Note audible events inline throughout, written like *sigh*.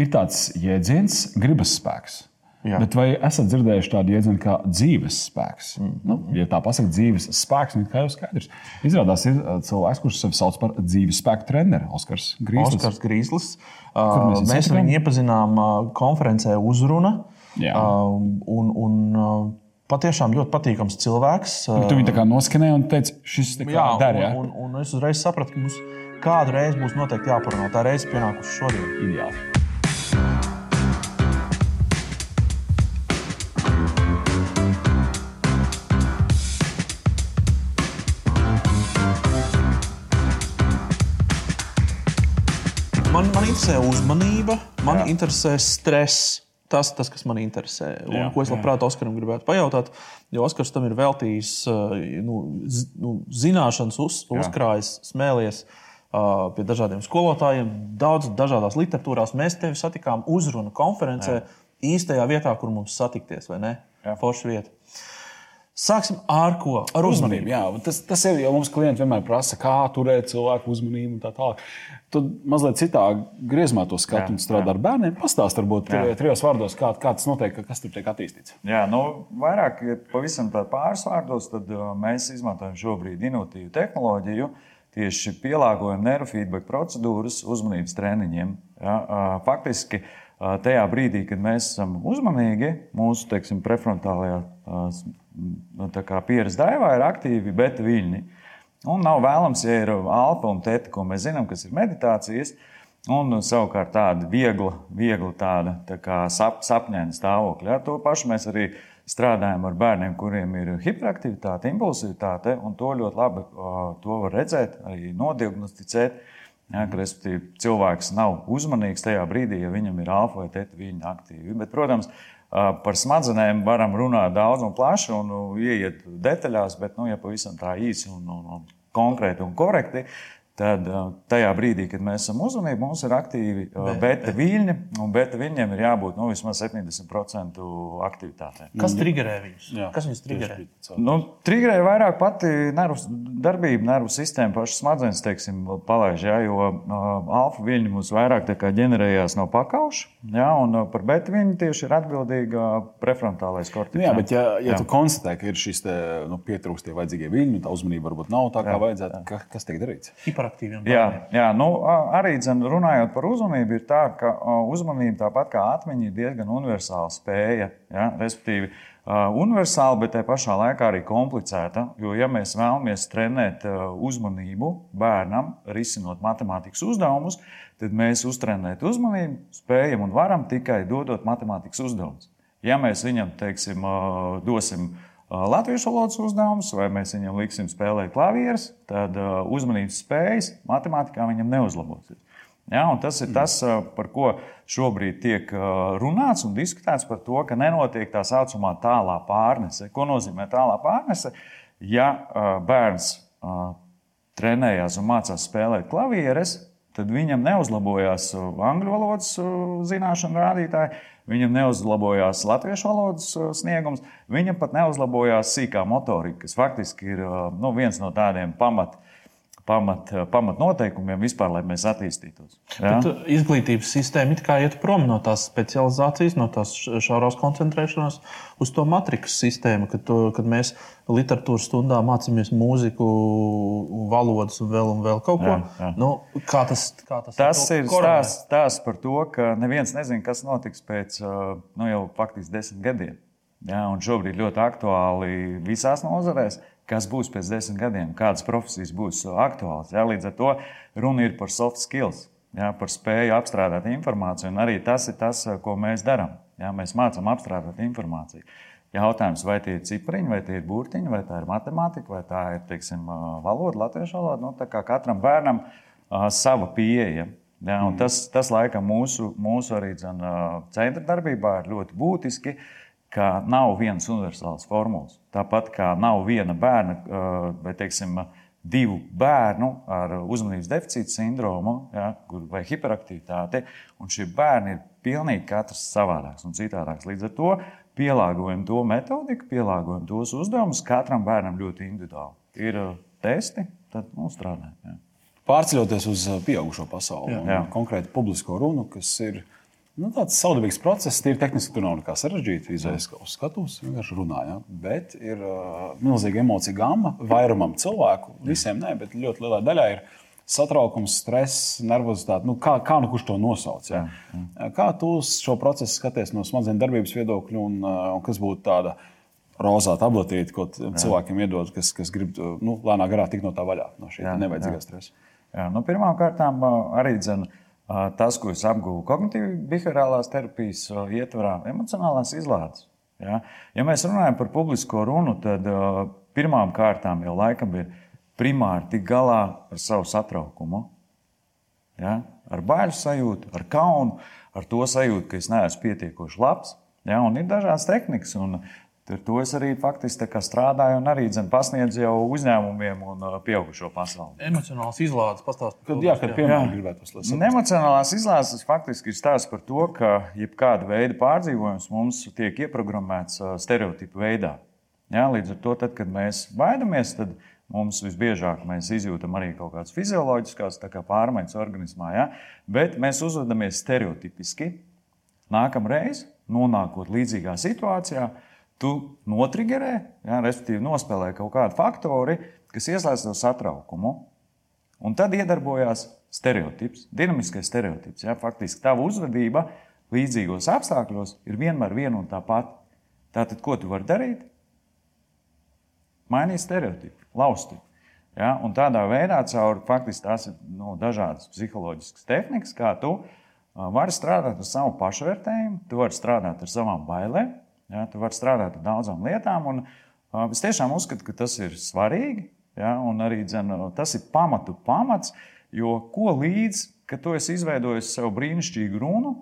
ir tāds jēdziens, gribas spēks. Jā. Bet vai esat dzirdējuši tādu jēdzienu kā dzīves spēks? Mm. Nu, ja tā pasakā, dzīves spēks, tad kā jau skaidrs. Izrādās, ir uh, cilvēks, kurš sevi sauc par dzīves spēku treneru, Oskars Grīslis. Oskars Grīslis. Uh, mēs mēs viņu iepazinām uh, konferencē uzruna. Jā. Uh, un, un, uh, Patiešām ļoti patīkams cilvēks. Bet tu viņu tā kā noskanēji un teici, šis tā kā dara. Ja? Un, un, un es uzreiz sapratu, ka mums kādu reizi būs noteikti jāparunā. Tā reize pienākusi šodien. Ideāli. Man, man interesē uzmanība, man jā. interesē stress. Tas, tas, kas man interesē, un jā, ko es labprāt Oskaram gribētu pajautāt, jo Oskars tam ir veltījis eh, nu, z, nu, zināšanas, uz, uzkrājis, smēlies uh, pie dažādiem skolotājiem, daudz dažādās literatūrās. Mēs tevi satikām uzrunu konferencē, jā. īstajā vietā, kur mums satikties, vai ne? Forša vieta. Sāksim ar ko? Ar uzmanību. Jā, tas, tas ir jau mums klienti vienmēr prasa, kā turēt cilvēku uzmanību un tā tālāk. Tad mazliet citā griezumā to skatu jā, un strādā jā. ar bērniem. Pastāst, varbūt trijos vārdos, kā, kā tas notiek, kas tur tiek attīstīts. Jā, nu, vairāk, pavisam pāris vārdos, tad uh, mēs izmantojam šobrīd inovatīvu tehnoloģiju. Tieši pielāgojam neirofeedback procedūras uzmanības treniņiem. Ja, uh, faktiski uh, tajā brīdī, kad mēs esam uzmanīgi, mūsu teiksim, prefrontālajā nu, pieredze daivā ir aktīvi beta viļņi. Un nav vēlams, ja ir alfa un teta, ko mēs zinām, kas ir meditācijas, un savukārt tāda viegla, viegla tāda, tā kā sap, sapņaina stāvokļa. Ja, to pašu mēs arī strādājam ar bērniem, kuriem ir hiperaktivitāte, impulsivitāte, to ļoti labi to var redzēt, arī nodiagnosticēt. Ja, ka, cilvēks nav uzmanīgs tajā brīdī, ja viņam ir alfa vai teta viļņa aktīvi. Bet, protams, Par smadzenēm varam runāt daudz un plaši un nu, ieiet detaļās, bet, nu, ja pavisam tā īsi un, un, un konkrēti un korekti, Tad tajā brīdī, kad mēs esam uzmanīgi, mums ir aktīvi beta viļņi, un beta viļņiem ir jābūt nu, vismaz 70% aktivitātē. Kas triggerē viņus? Jā, Kas viņus triggerē? Nu, triggerē vairāk pati nervu darbība, nervu sistēma, pašas smadzenes, teiksim, palaiž, jā, jo uh, alfa viļņi mums vairāk ģenerējās no pakauša, jā, un par beta viļņu tieši ir atbildīga prefrontālais korteks. Jā, bet ja, ja jā. tu konstatē, ka ir šis te, nu, pietrūkstie vajadzīgie viļņi, tā uzmanība varbūt nav tā, kā jā. vajadzētu, jā. kas tiek darīts? Hiper aktīviem bērniem. Jā, jā nu, arī dzen, runājot par uzmanību, ir tā, ka uzmanība tāpat kā atmiņa ir diezgan universāla spēja. Ja? Respektīvi, universāla, bet tajā pašā laikā arī komplicēta. Jo, ja mēs vēlamies trenēt uzmanību bērnam, risinot matemātikas uzdevumus, tad mēs uztrenēt uzmanību spējam un varam tikai dodot matemātikas uzdevumus. Ja mēs viņam teiksim, dosim latviešu valodas uzdevumus, vai mēs viņam liksim spēlēt klavierus, tad uzmanības spējas matemātikā viņam neuzlabosies. Ja, tas ir tas, par ko šobrīd tiek runāts un diskutēts par to, ka nenotiek tā saucamā tālā pārnese. Ko nozīmē tālā pārnese? Ja bērns trenējās un mācās spēlēt klavieres, tad viņam neuzlabojās angļu valodas zināšanu rādītāji, Viņam neuzlabojās latviešu valodas uh, sniegums, viņam pat neuzlabojās sīkā motorika, kas faktiski ir uh, nu, viens no tādiem pamatiem pamat, uh, pamat noteikumiem vispār, lai mēs attīstītos. Ja? Bet izglītības sistēma it kā iet prom no tās specializācijas, no tās šaurās koncentrēšanās uz to matrikas sistēmu, kad, to, kad mēs literatūras stundā mācāmies mūziku, valodas un vēl, un vēl kaut ko. Jā, jā. Nu, kā tas, kā tas, tas ir stāsts, stāsts par to, ka neviens nezina, kas notiks pēc nu, jau faktiski desmit gadiem. Ja, šobrīd ļoti aktuāli visās nozarēs kas būs pēc desmit gadiem, kādas profesijas būs aktuālas. Ja? Līdz ar to runa ir par soft skills, ja? par spēju apstrādāt informāciju. Un arī tas ir tas, ko mēs darām. Ja? Mēs mācām apstrādāt informāciju. Jautājums, vai tie ir cipariņi, vai tie ir burtiņi, vai tā ir matemātika, vai tā ir teiksim, valoda, latviešu valoda. Nu, katram bērnam uh, sava pieeja. Ja, mm. tas, tas, laikam, mūsu, mūsu arī dzen, centra darbībā ir ļoti būtiski. Uh, ka nav vienas universālas formulas. Tāpat kā nav viena bērna vai teiksim, divu bērnu ar uzmanības deficīta sindromu ja, vai hiperaktivitāti, un šie bērni ir pilnīgi katrs savādāks un citādāks. Līdz ar to pielāgojam to metodiku, pielāgojam tos uzdevumus katram bērnam ļoti individuāli. Ir testi, tad nu, strādājam. Ja. Pārceļoties uz pieaugušo pasauli, jā. Jā. konkrēti publisko runu, kas ir Nu, tāds saudabīgs process, ir tehniski, tur nav nekā sarežģīta. Izvēles uz skatuves, vienkārši runājam. Bet ir uh, milzīga emocija gama vairumam cilvēku. Visiem nē, bet ļoti lielai daļai ir satraukums, stress, nervozitāte. Nu, kā, kā nu kurš to nosauc? Ja? Jā. Kā tu šo procesu skaties no smadzenes darbības viedokļa, un, un kas būtu tāda rozā tabletīte, ko cilvēkiem iedod, kas, kas grib nu, lēnā garā tikt no tā vaļā, no šī nevajadzīgā stresa? Nu, Pirmkārt, arī dzen, tas, ko es apgūstu kognitīvās behaviorālās terapijas ietvarā, emocionālās izlādes. Ja? ja mēs runājam par publisko runu, tad pirmām kārtām jau laikam ir primāri tikt galā ar savu satraukumu. Ja? Ar bailju sajūtu, ar kaunu, ar to sajūtu, ka es neesmu pietiekoši labs. Ja? Un ir dažādas tehnikas, un Ar to es arī faktiski strādāju un arī dzen, pasniedzu jau uzņēmumiem un pieaugušo pasauli. Emocionāls izlādes pastāstīt. Kad, jā, kad piemēram gribētu uzsākt. Emocionālās izlādes faktiski ir stāsts par to, ka jebkāda veida pārdzīvojums mums tiek ieprogrammēts stereotipu veidā. Jā, līdz ar to, tad, kad mēs baidamies, tad mums visbiežāk mēs izjūtam arī kaut kādas fizioloģiskas kā pārmaiņas organismā, ja? bet mēs uzvedamies stereotipiski. Nākamreiz, nonākot līdzīgā situācijā, tu notrigerē, ja, respektīvi nospēlē kaut kādu faktoru, kas iesaistās to satraukumu. Un tad iedarbojās stereotips, dinamiskais stereotips. Ja, faktiski tava uzvedība līdzīgos apstākļos ir vienmēr viena un tā pati. Tātad, ko tu vari darīt? Mainīt stereotipu, lausti. Ja, un tādā veidā, caur faktiski tās ir nu, dažādas psiholoģiskas tehnikas, kā tu vari strādāt ar savu pašvērtējumu, tu vari strādāt ar savām bailēm, Ja, tu vari strādāt ar daudzām lietām, un uh, es tiešām uzskatu, ka tas ir svarīgi. Ja, un arī dzen, tas ir pamatu pamats, jo ko līdz, ka tu esi izveidojis sev brīnišķīgu runu,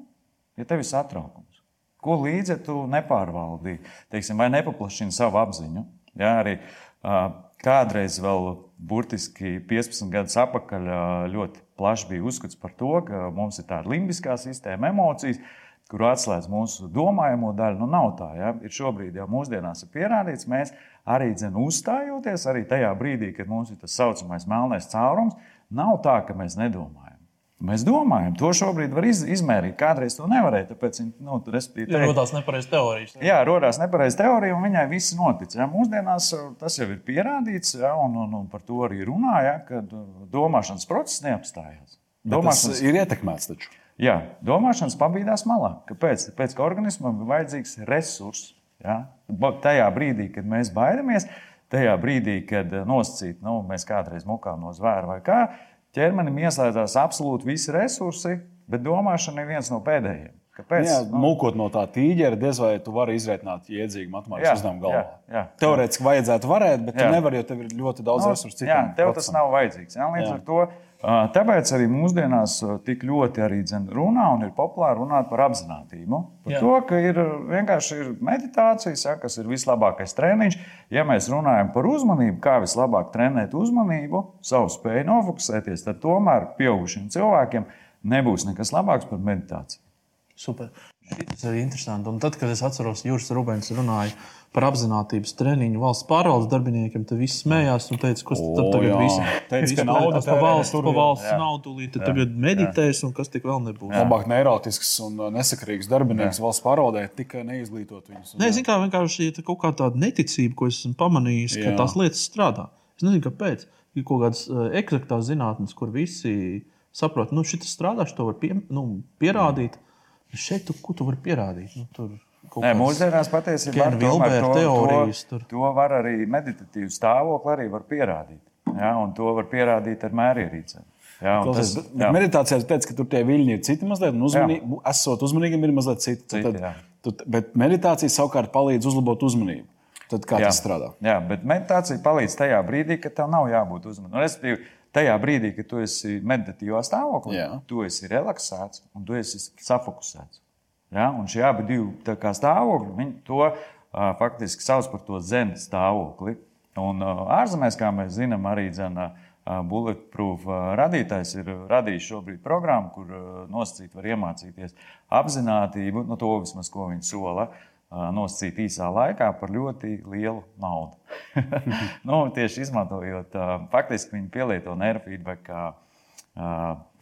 ja tev ir satraukums? Ko līdzi, ja tu nepārvaldi teiksim, vai nepaplašini savu apziņu? Ja, arī, uh, kādreiz vēl burtiski 15 gadus atpakaļ ļoti plaši bija uzskats par to, ka mums ir tāda limbiskā sistēma, emocijas kuru atslēdz mūsu domājamo daļu. Nu, nav tā. Ja? Ir šobrīd jau mūsdienās ir pierādīts, mēs arī dzen, uzstājoties, arī tajā brīdī, kad mums ir tas saucamais melnais caurums, nav tā, ka mēs nedomājam. Mēs domājam, to šobrīd var iz, izmērīt. Kādreiz to nevarēja. Tāpēc, nu, respektīvi, ja radās nepareizs teorijas. Jā, radās nepareizs teorija, un viņai viss notic. Ja? Mūsdienās tas jau ir pierādīts, ja? un, un, un par to arī runāja, ka uh, domāšanas process neapstājās. Domāšanas... Tas ir ietekmēts taču. Jā, domāšanas pabīdās malā. Kāpēc? Tāpēc, ka organismam ir vajadzīgs resurss. Ja? Tajā brīdī, kad mēs baidamies, tajā brīdī, kad eh, nosacīt, nu, mēs kādreiz mokām no zvēra vai kā, ķermenim ieslēdzās absolūti visi resursi, bet domāšana ir viens no pēdējiem. Kāpēc? Jā, nu, mūkot no tā tīģera, diez vai tu vari izreikināt jēdzīgu matemātikas uzdevumu galvā. Jā, jā, Teorētiski vajadzētu varēt, bet jā. tu nevari, jo tev ir ļoti daudz no, resursu. Jā, tev procesam. tas nav vajadzīgs. Jā, līdz jā. ar to Tāpēc arī mūsdienās tik ļoti arī runā un ir populāri runāt par apziņotību. Par Jā. to, ka ir vienkārši ir meditācijas, ja, kas ir vislabākais treniņš. Ja mēs runājam par uzmanību, kā vislabāk trenēt uzmanību, savu spēju nofokusēties, tad tomēr pieaugušiem cilvēkiem nebūs nekas labāks par meditāciju. Super. Tas ir interesanti. Un tad, kad es atceros, Juris Rubens runāja par apziņotības treniņu valsts pārvaldes darbiniekiem, tad viss smējās un teica, kas tad tagad visi, teica, visi ka nauda pa valsts, pa valsts naudu, tad tagad meditēs un kas tik vēl nebūs. Labāk neirotisks un uh, nesakarīgs darbinieks jā. valsts pārvaldē tikai neizglītot viņus. Nē, zinu, kā vienkārši ir kaut kā tāda neticība, ko esmu pamanījis, ka jā. tās lietas strādā. Es nezinu, kāpēc. Ir kaut kādas uh, eksaktās zinātnes, kur visi saprot, nu, šis strādā, šo var pie, nu, pierādīt. Jā. Šeit, tu, ko tu vari pierādīt? Nu, tur Nē, mūsdienās patiesībā to, teorijas, to, to var arī meditatīvu stāvokli arī var pierādīt. Ja, un to var pierādīt ar mērierīcēm. Jā, tas ir meditācijā. Jūs teicat, ka tur tie viļņi ir citi mazliet, un uzmanīgi, esot uzmanīgam, ir mazliet citi. citi tad, tad, bet meditācija savukārt palīdz uzlabot uzmanību. Tad kā jā, tas strādā? Jā, bet meditācija palīdz tajā brīdī, kad tev nav jābūt uzmanīgam. Tajā brīdī, kad tu esi meditatīvā stāvoklī, jā. tu esi relaksēts un tu esi safokusēts. Ja? Un šie abi stāvokļi, viņi to uh, faktiski sauc par to zem stāvokli. Un uh, ārzemēs, kā mēs zinām, arī dzena, uh, Bulletproof radītājs ir radījis šobrīd programmu, kur nosacīt var iemācīties apziņotību, no nu, to vismaz, ko viņi sola. Uh, nosacīt īsā laikā par ļoti lielu naudu. *laughs* nu, tieši izmantojot, faktiski viņi pielieto neirofeedback uh,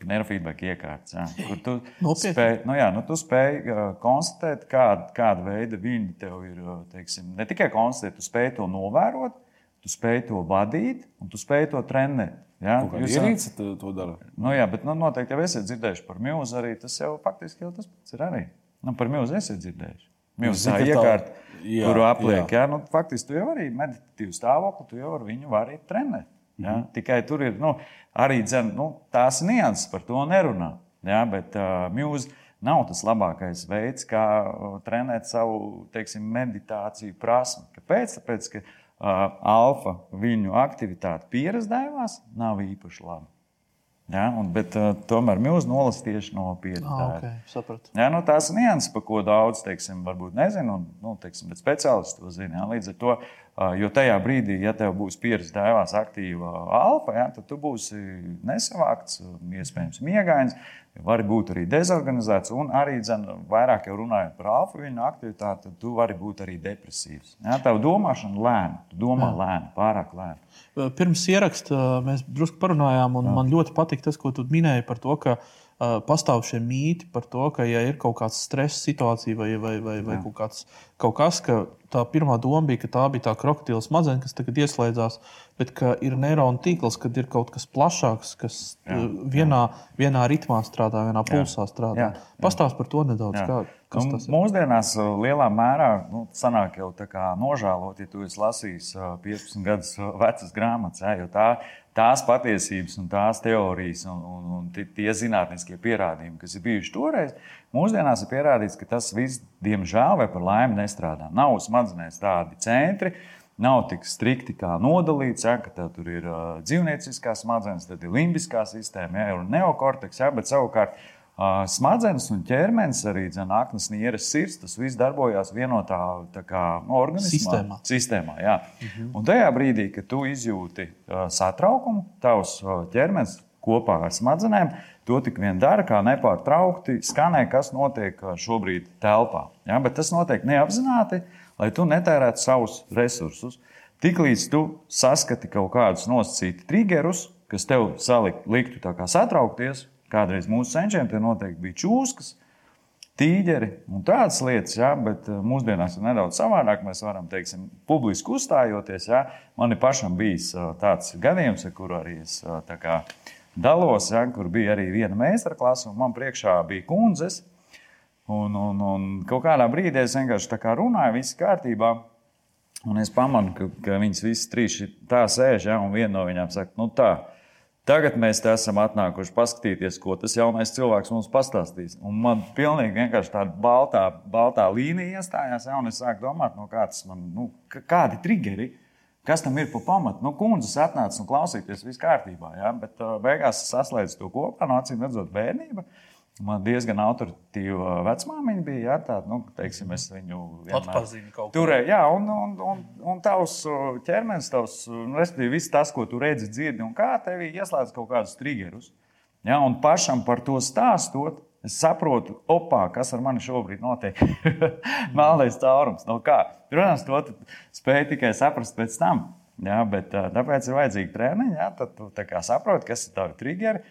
neirofeedback iekārtas, jā, kur tu spēj, nu jā, nu tu spēj uh, konstatēt, kāda, kāda veida viņi tev ir. Teiksim, ne tikai konstatēt, tu spēj to novērot, tu spēj to vadīt un tu spēj to trenēt. Ja? Jūs ierīci to, to dara. Nu, jā, bet nu, noteikti jau esat dzirdējuši par arī. Tas jau faktiski jau tas pats ir arī. Nu, par milzu esat dzirdējuši. Milzu tā iekārta, kuru apliek. Jā. Jā, nu, faktiski tu jau arī meditatīvu stāvokli, tu jau ar viņu vari trenēt. Ja? Mm -hmm. Tikai tur ir nu, arī dzen, nu, tās nianses, par to nerunā. Ja? Bet uh, milzu nav tas labākais veids, kā uh, trenēt savu teiksim, meditāciju prasmi. Kāpēc? Tāpēc, ka alfa viņu aktivitāte pieras dēvās nav īpaši laba. Ja, un, bet, uh, tomēr milzīgi nolas tieši no pieredzes. Ah, okay, ja, nu, tās nianses, par ko daudz teiksim, varbūt nezinu, un nu, teiksim, speciālisti to zina. Ja, līdz ar to, jo tajā brīdī, ja tev būs pieredzes dēvās aktīva alfa, ja, tad tu būsi nesavākts, iespējams, miegains, Vari būt arī dezorganizēts, un arī dzen, vairāk jau runājot par alfa viņa aktivitāti, tad tu vari būt arī depresīvs. Ja? Tava domāšana lēna, tu domā Jā. lēni, pārāk lēni. Pirms ieraksta mēs drusku parunājām, un Jā. man ļoti patīk tas, ko tu minēji par to, ka uh, pastāv šie mīti par to, ka, ja ir kaut kāda stresa situācija vai, vai, vai, vai kaut, kāds, kaut kas, ka tā pirmā doma bija, ka tā bija tā krokodila smadzenes, kas tagad ieslēdzās, bet ka ir neironu tīkls, kad ir kaut kas plašāks, kas jā, vienā, jā. vienā ritmā strādā, vienā pulsā strādā. Pastāst par to nedaudz. Jā. Kā, Kas nu, mūsdienās lielā mērā nu, sanāk jau tā kā nožēlot, ja tu esi lasījis 15 gadus vecas grāmatas. Ja, tā, tās patiesības, un tās teorijas un, un, un tie zinātniskie pierādījumi, kas ir bijuši toreiz, mūsdienās ir pierādīts, ka tas viss, diemžēl, vai par laimi nestrādā. Nav smadzenēs tādi centri. Nav tik strikti kā nodalīts, ja, ka tur ir uh, dzīvnieciskā smadzenes, tad ir limbiskā sistēma, ja, ir neokorteks, ja, bet savukārt uh, Smadzenes un ķermenis, arī aknas nieres, sirds, tas viss darbojās vienotā kā, no, organismā, sistēmā. sistēmā jā. mhm. Un tajā brīdī, kad tu izjūti satraukumu, tavs ķermenis kopā ar smadzenēm, to tik vien dara, kā nepārtraukti skanē, kas notiek šobrīd telpā. Ja? Bet tas notiek neapzināti, lai tu netērētu savus resursus. Tiklīdz tu saskati kaut kādus nosacītus triggerus, kas tev salikt, liktu satraukties, Kādreiz mūsu senčiem tie noteikti bija čūskas, tīģeri un tādas lietas, ja, bet eh, mūsdienās ir nedaudz savādāk. Mēs varam, teiksim, publiski uzstājoties. Ja. Man ir pašam bijis eh, tāds gadījums, ar kuru arī es eh, kā, dalos, ja, kur bija arī viena meistarklase, un man priekšā bija kundzes. Un, un, un kaut kādā brīdī es vienkārši tā kā runāju, viss kārtībā. Un es pamanu, ka, ka viņas visas trīs tā sēž, ja, un viena no viņām saka, nu tā, Tagad mēs te esam atnākuši paskatīties, ko tas jaunais cilvēks mums pastāstīs. Un man pilnīgi vienkārši tāda baltā, baltā līnija iestājās, ja, un es sāku domāt, no kādas man, nu, kādi triggeri, kas tam ir pa pamatu. Nu, kundzes atnāca un klausīties, viss kārtībā, ja, bet beigās saslēdz to kopā, no acīm redzot, bērnība. Uh, Man diezgan autoritīva vecmāmiņa bija. Jā, tā, nu, teiksim, es viņu turēju. Jā, un, un, un, un tavs ķermenis, tavs, nu, respektīvi, viss tas, ko tu redzi, dzirdi un kā tevi ieslēdz kaut kādus triggerus. Jā, un pašam par to stāstot, es saprotu, opā, kas ar mani šobrīd notiek. *laughs* Melnais caurums. No kā? Protams, to spēju tikai saprast pēc tam. Jā, bet tāpēc ir vajadzīga treniņa. Tad tu saproti, kas ir tavi triggeri.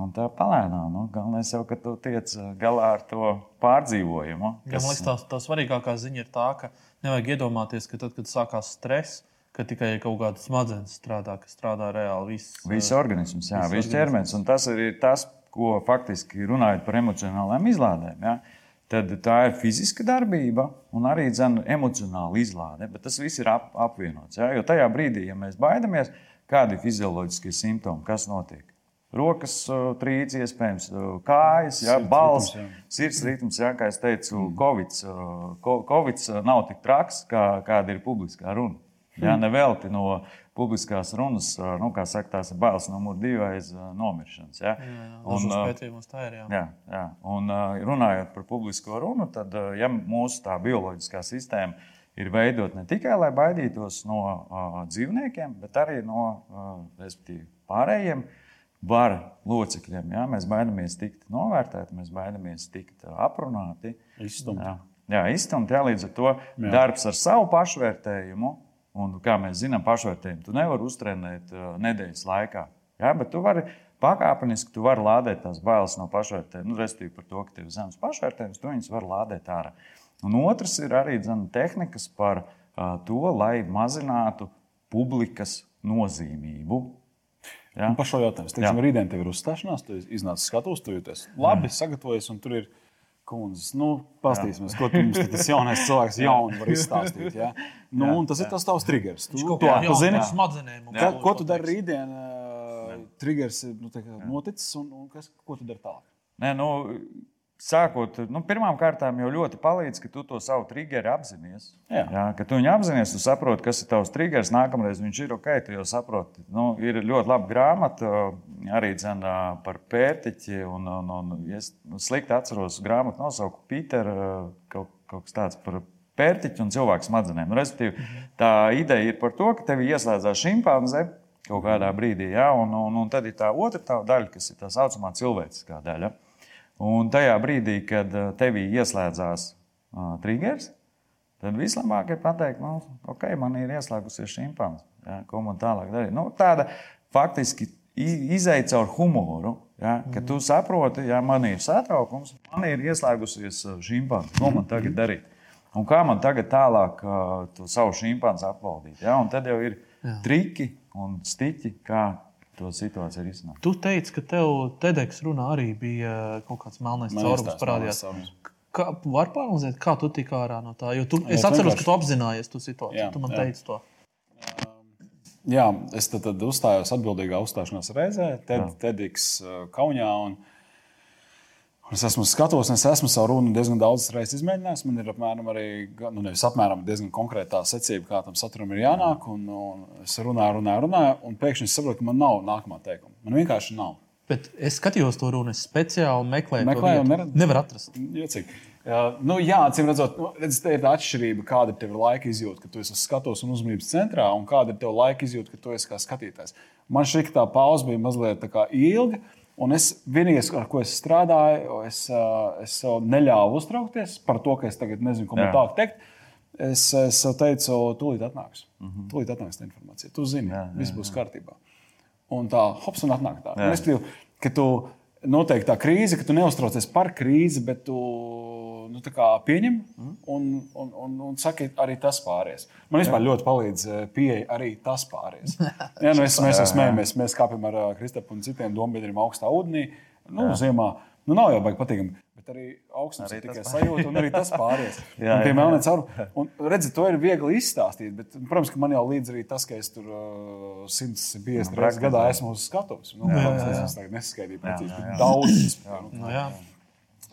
Un tā palēnām. Nu, Galvenais jau, ka tu tiec galā ar to pārdzīvojumu. Kas... Ja, man liekas, tā, tā svarīgākā ziņa ir tā, ka nevajag iedomāties, ka tad, kad sākās stress, ka tikai kaut kāda smadzenes strādā, kas strādā reāli. Viss, viss organisms, jā, viss ķermenis. Un tas ir tas, ko faktiski runājot par emocionālām izlādēm. Ja? Tad tā ir fiziska darbība un arī dzene, emocionāla izlāde. Bet tas viss ir ap, apvienots. Ja? Jo tajā brīdī, ja mēs baidamies, kādi ir fizioloģiskie simptomi, kas notiek? Rokas trīcis, iespējams, kājas, ja, balss, sirds ritms. Ja, kā jau teicu, mm. Covid, Covid nav tik traks, kā, kāda ir publiskā runa. Ja, mm. Nevelti no publiskās runas, nu, kā saka, tās ir bailes numur divi aiz nomiršanas. Jā, jā, un, tā ir. Jā. Jā, jā. Un, runājot par publisko runu, tad ja mūsu tā bioloģiskā sistēma ir veidot ne tikai lai baidītos no uh, dzīvniekiem, bet arī no uh, pārējiem uh, vara locekļiem. Ja? Mēs baidāmies tikt novērtēti, mēs baidāmies tikt aprunāti. Izstumt. Jā, jā izstumt. Jā, līdz ar to jā. darbs ar savu pašvērtējumu, un kā mēs zinām, pašvērtējumu tu nevari uztrenēt nedēļas laikā. Ja? Bet tu vari pakāpeniski tu vari lādēt tās bailes no pašvērtējuma. Nu, Respektīvi, par to, ka tev ir zemes pašvērtējums, tu viņus vari lādēt ārā. Un otrs ir arī zin, tehnikas par uh, to, lai mazinātu publikas nozīmību. Ja? Un par šo jautājumu. Es teikšu, rītdien tev ir uzstāšanās, tu iznāc skatos, tu jūties labi, mm. sagatavojies, un tur ir kundzes. Nu, Pastāstīsimies, ko mums tas jaunais cilvēks jaunu var izstāstīt. Ja? Nu, jā, tas jā. ir tas tavs triggers. Tu, tu, tu zini, ka, ko tu dari rītdien? Uh, triggers ir nu, noticis, un, un kas, ko tu dari tālāk? Nē, nu, sākot, nu, pirmām kārtām jau ļoti palīdz, ka tu to savu triggeru apzinājies. Jā. Jā, ka tu viņu apzinājies, tu saproti, kas ir tavs triggers. Nākamreiz viņš ir ok, tu jau saproti. Nu, ir ļoti laba grāmata arī dzenā, par pērtiķi. Un, un, un, ja es slikti atceros grāmatu nosaukumu Pītera kaut, kaut kas tāds par pērtiķu un cilvēku smadzenēm. Respektīvi, mhm. tā ideja ir par to, ka tev ieslēdzās šimpanze kaut kādā brīdī, ja? un, un, un tad ir tā otra tā daļa, kas ir tā saucamā cilvēciskā daļa. Un tajā brīdī, kad uh, tevī ieslēdzās uh, triggers, tad vislabāk ir pateikt, nu, ok, man ir ieslēgusies šimpanze. Ja, ko man tālāk darīt? Nu, tāda faktiski izaicinājuma caur humoru. Ja, kad tu saproti, ja man ir satraukums, man ir ieslēgusies uh, šimpanze. Ko man tagad darīt? Un kā man tagad tālāk uh, savu šimpanzi apvaldīt? Ja? Un tad jau ir Jā. triki un stiķi, kā to situāciju risināt. Tu teici, ka tev TEDx runā arī bija kaut kāds melnais caurums parādījās. Kā, var pāranalizēt, kā tu tiki ārā no tā? Jo tu, es jā, atceros, vienkārši... ka tu apzinājies to situāciju. Jā, tu man jā. teici to. Jā, es tad, tad uzstājos atbildīgā uzstāšanās reizē, TED, TEDx Kaunijā. Un, uh, Es esmu skatos, es esmu savu runu diezgan daudz reizes izmēģinājis. Man ir apmēram arī nu, apmēram diezgan konkrētā secība, kā tam saturam ir jānāk. Un, un es runāju, runāju, runāju, un pēkšņi es saprotu, ka man nav nākamā teikuma. Man vienkārši nav. Bet es skatījos to runu, es speciāli meklēju, meklēju to vietu. Nevar atrast. Jocīgi. Jā, nu, jā, acīm redzot, nu, redz, tā ir tā atšķirība, kāda ir laika izjūta, ka tu esi skatos un uzmanības centrā, un kāda ir laika izjūta, ka tu esi kā skatītājs. Man šī tā pauze bija mazliet ilga. Un es vienīgais, ar ko es strādāju, es, es sev neļāvu uztraukties par to, ka es tagad nezinu, ko man tālāk teikt. Es, es sev teicu, tūlīt atnāks. Mm -hmm. Tūlīt atnāks tā informācija. Tu zini, jā, jā, viss būs jā. kārtībā. Un tā, hops, un atnāk tā. Es domāju, ka tu noteikti tā krīze, ka tu neuztraucies par krīzi, bet tu nu, pieņem un, un, un, un saki, arī tas pāries. Man vispār jā. ļoti palīdz eh, pieeja, arī tas pāries. *laughs* jā, nu, es, mēs jau smējamies, mēs kāpjam ar eh, Kristapu un citiem dombiedriem augstā ūdenī. Nu, jā. ziemā nu, nav jau baigi patīkami. Bet arī augstums arī ir tikai sajūta, un arī tas pāries. *laughs* jā, jā, jā. Caur, un, redzi, to ir viegli izstāstīt. Bet, protams, ka man jau līdz arī tas, ka es tur uh, 150 reizes gadā esmu uz skatuves. Nu, jā, jā, jā. Es tagad nesaskaidīju precīzi, bet daudz. Jā. Nu, jā.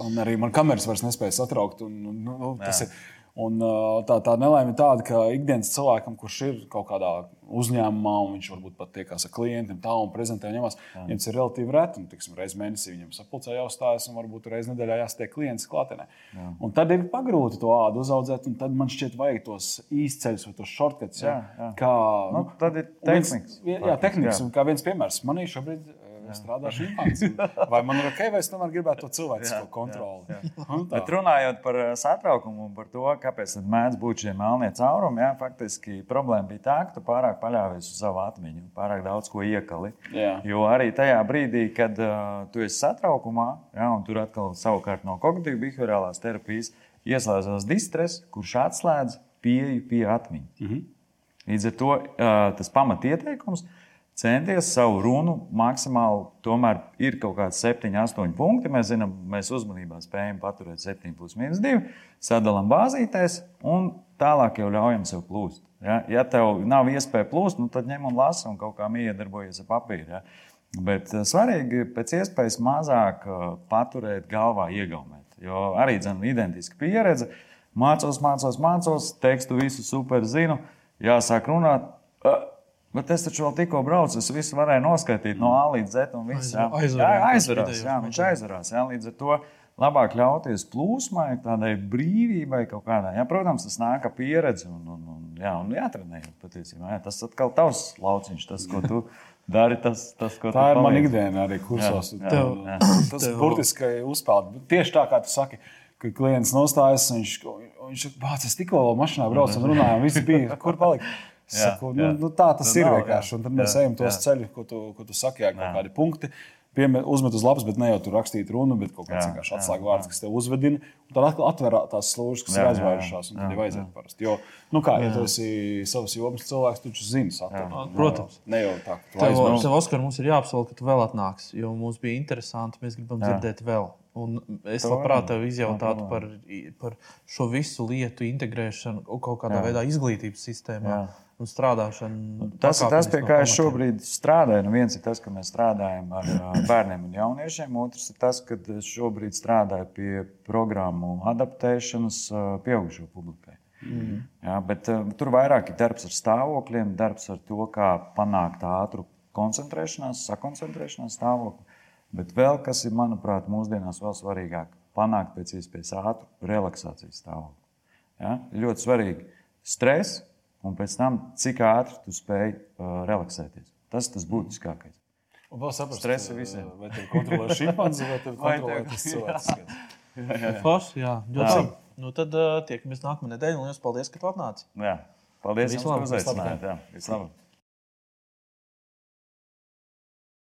Un arī man kameras vairs nespēja satraukt. Un, nu, nu, tas ir. Un, tā, tā nelaime ir tāda, ka ikdienas cilvēkam, kurš ir kaut kādā uzņēmumā, un viņš varbūt pat tiekās ar klientiem, tā un prezentē ņemās, viņam ir relatīvi reti. Tiksim, reiz mēnesī viņam sapulcē jāuzstājas, un varbūt reizē nedēļā jāstiek klients klātienē. Jā. Un tad ir pagrūti to ādu uzaudzēt, un tad man šķiet, vajag tos īsceļus vai tos shortcuts. Jā, jā. Kā, nu, tad ir tehnikas. Viens, jā, tehnikas. Kā viens piemērs, man ir šobrīd strādāšu imants. *laughs* Vai man ir ok, vai es tomēr gribētu to cilvēcisko kontroli? Jā, *laughs* jā. Bet runājot par eh, satraukumu un par to, kāpēc mēdz būt šie melnie caurumi, jā, faktiski problēma bija tā, ka tu pārāk paļāvies uz savu atmiņu, pārāk daudz ko iekali. Jā. Jo arī tajā brīdī, kad uh, tu esi satraukumā, jā, un tur atkal savukārt no kognitīvas behaviorālās terapijas ieslēdzas distress, kurš atslēdz pieeju pie atmiņas. Mm -hmm. Līdz ar to uh, tas pamatieteikums ir centies savu runu maksimāli, tomēr ir kaut kāds 7, 8 punkti. Mēs zinām, mēs uzmanībā spējam paturēt 7, plus minus 2, sadalām bāzītēs un tālāk jau ļaujam sev plūst. Ja, ja tev nav iespēja plūst, nu, tad ņem un lasi un kaut kā miedarbojies ar papīru. Ja. Bet eh, svarīgi pēc iespējas mazāk eh, paturēt galvā iegaumēt. Jo arī ir identiska pieredze. Mācos, mācos, mācos, tekstu visu super zinu, jāsāk runāt. Bet es taču vēl tikko braucu, es visu varēju noskaidrot no A līdz Z. Viss, jā, aizvarās. jā, viņš aizvarās. Jā, līdz ar to labāk ļauties plūsmai, tādai brīvībai kaut kādai. Jā, protams, tas nāk ar pieredzi un, un, un, jā, un jātrenē. Patiesībā, jā, tas atkal tavs lauciņš, tas, ko tu dari. Tas, tas, ko tā ir mana ikdiena arī kursos. Jā, jā, tev, jā. Tas ir burtiski uzpeld. Tieši tā kā tu saki. Kad klients nostājas, viņš, viņš bācis tikko mašīnā brauc un runāja, un viss bija, kur palika. Saku, jā, nu, jā. Nu, tā tas nu, ir nav, vienkārši. Un tad mēs jā, ejam tos jā. ceļus, ko tu, ko tu saki, jā, kaut kādi punkti. piemet, uzmet uz lapas, bet ne jau tur rakstīt runu, bet kaut kāds vienkārši atslēgu vārds, kas tev uzvedina. Tad atkal atver tās slūžas, kas jā, ir aizvērušās, un tad jau aiziet parasti. Jo, nu kā, ja tu esi savas jomas cilvēks, tad tu zini, saturu. Protams. Ne jau tā, ka tu aizmirsti. Tev, Oskar, mums ir jāapsol, ka tu vēl atnāks, jo mums bija interesanti, mēs gribam jā. dzirdēt vēl. Un es labprāt tevi izjautātu par, par šo visu lietu integrēšanu kaut kādā jā. veidā izglītības sistēmā. Jā un strādāšanu. Tas ir tas, pie kā es šobrīd strādāju. Nu, viens ir tas, ka mēs strādājam ar bērniem un jauniešiem, otrs ir tas, ka es šobrīd strādāju pie programmu adaptēšanas pieaugušo publikai. Mm. Jā, bet, uh, tur vairāk ir darbs ar stāvokļiem, darbs ar to, kā panākt ātru koncentrēšanās, sakoncentrēšanās stāvokli. Bet vēl kas ir, manuprāt, mūsdienās vēl svarīgāk, panākt pēc iespējas ātru relaksācijas stāvokli. Ja? Ļoti svarīgi stress, un pēc tam, cik ātri tu spēj uh, relaksēties. Tas tas būtiskākais. Un vēl saprast, stresa visiem. Vai tu kontrolē šimpanzi vai tu *laughs* kontrolē tas *laughs* cilvēks? Forši, jā. Ļoti labi. Nu, tad uh, tiekamies nākamā nedēļa, un liels paldies, ka tu atnāci. Jā. Paldies, ka uzaicinājāt. Vislabāk!